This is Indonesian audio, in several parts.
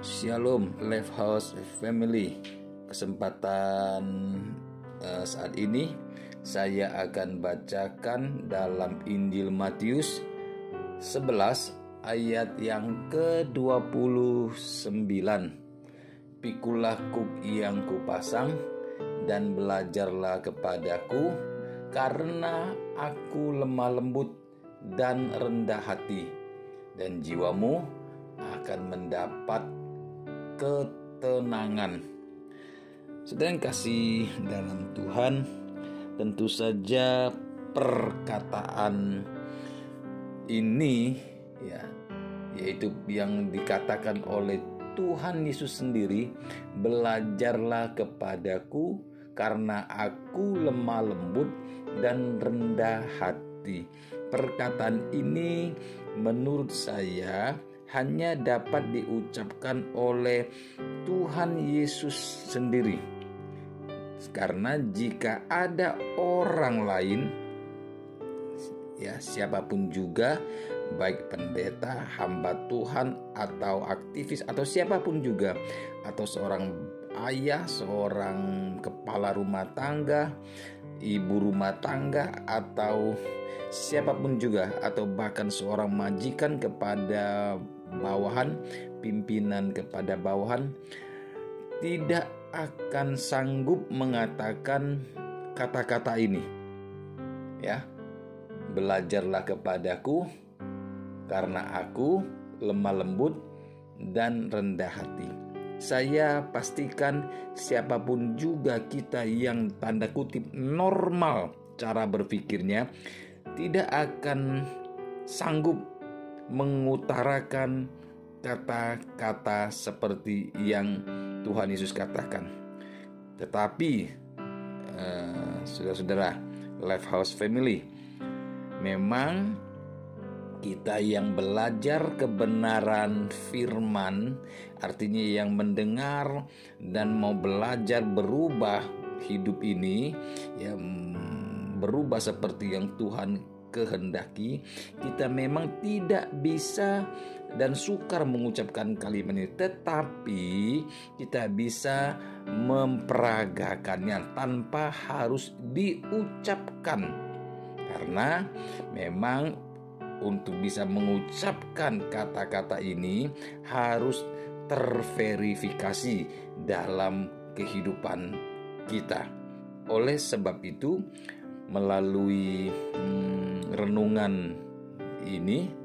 Shalom Life House Family. Kesempatan uh, saat ini Saya akan bacakan dalam Injil Matius 11 ayat yang ke-29 Pikulah kuk yang kupasang dan belajarlah kepadaku karena aku lemah lembut dan rendah hati dan jiwamu akan mendapat ketenangan. Sedang kasih dalam Tuhan, tentu saja perkataan ini ya yaitu yang dikatakan oleh Tuhan Yesus sendiri, belajarlah kepadaku karena aku lemah lembut dan rendah hati. Perkataan ini menurut saya hanya dapat diucapkan oleh Tuhan Yesus sendiri. Karena jika ada orang lain ya siapa pun juga baik pendeta, hamba Tuhan atau aktivis atau siapa pun juga atau seorang ayah, seorang kepala rumah tangga, ibu rumah tangga atau siapa pun juga atau bahkan seorang majikan kepada bawahan, pimpinan kepada bawahan tidak akan sanggup mengatakan kata-kata ini. Ya. Belajarlah kepadaku karena aku lemah lembut dan rendah hati. Saya pastikan siapa pun juga kita yang tanda kutip normal cara berpikirnya tidak akan sanggup mengutarakan kata-kata seperti yang Tuhan Yesus katakan. Tetapi uh, saudara-saudara, Life House Family, memang kita yang belajar kebenaran firman, artinya yang mendengar dan mau belajar berubah hidup ini, ya berubah seperti yang Tuhan kehendaki, kita memang tidak bisa dan sukar mengucapkan kalimat ini, tetapi kita bisa memperagakannya tanpa harus diucapkan, karena memang untuk bisa mengucapkan kata-kata ini harus terverifikasi dalam kehidupan kita. Oleh sebab itu, melalui hmm, renungan ini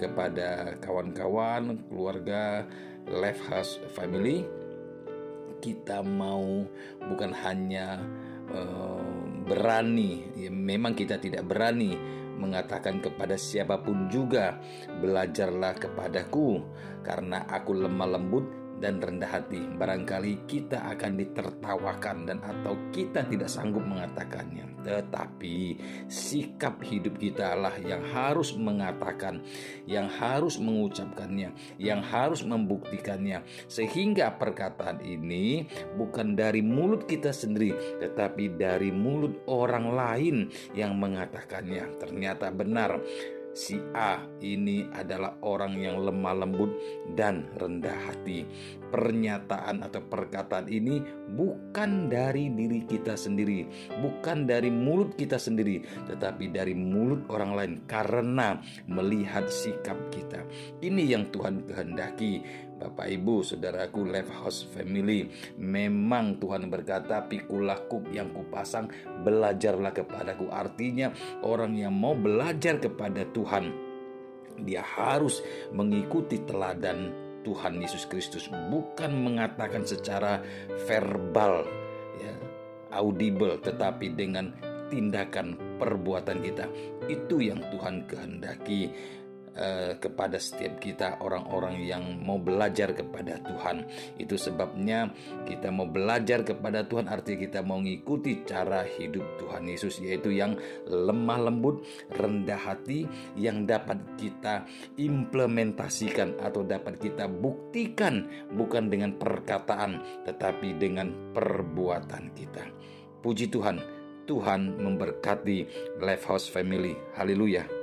kepada kawan-kawan, keluarga, Life House Family, kita mau bukan hanya uh, berani, ya, memang kita tidak berani mengatakan kepada siapa pun juga, "Belajarlah kepadaku, karena aku lemah lembut dan rendah hati. Barangkali kita akan ditertawakan dan atau kita tidak sanggup mengatakannya. Tetapi sikap hidup kita lah yang harus mengatakan, yang harus mengucapkannya, yang harus membuktikannya. Sehingga perkataan ini bukan dari mulut kita sendiri, tetapi dari mulut orang lain yang mengatakannya. Ternyata benar si A ini adalah orang yang lemah lembut dan rendah hati. Pernyataan atau perkataan ini bukan dari diri kita sendiri, bukan dari mulut kita sendiri, tetapi dari mulut orang lain karena melihat sikap kita. Ini yang Tuhan kehendaki Bapak Ibu, saudaraku Life House Family, memang Tuhan berkata, pikulah kuk yang kupasang, belajarlah kepadaku. Artinya orang yang mau belajar kepada Tuhan, dia harus mengikuti teladan Tuhan Yesus Kristus, bukan mengatakan secara verbal, ya, audible, tetapi dengan tindakan perbuatan kita. Itu yang Tuhan kehendaki Eh, kepada setiap kita orang-orang yang mau belajar kepada Tuhan. Itu sebabnya kita mau belajar kepada Tuhan artinya kita mau mengikuti cara hidup Tuhan Yesus yaitu yang lemah lembut, rendah hati yang dapat kita implementasikan atau dapat kita buktikan bukan dengan perkataan tetapi dengan perbuatan kita. Puji Tuhan, Tuhan memberkati Life House Family. Haleluya.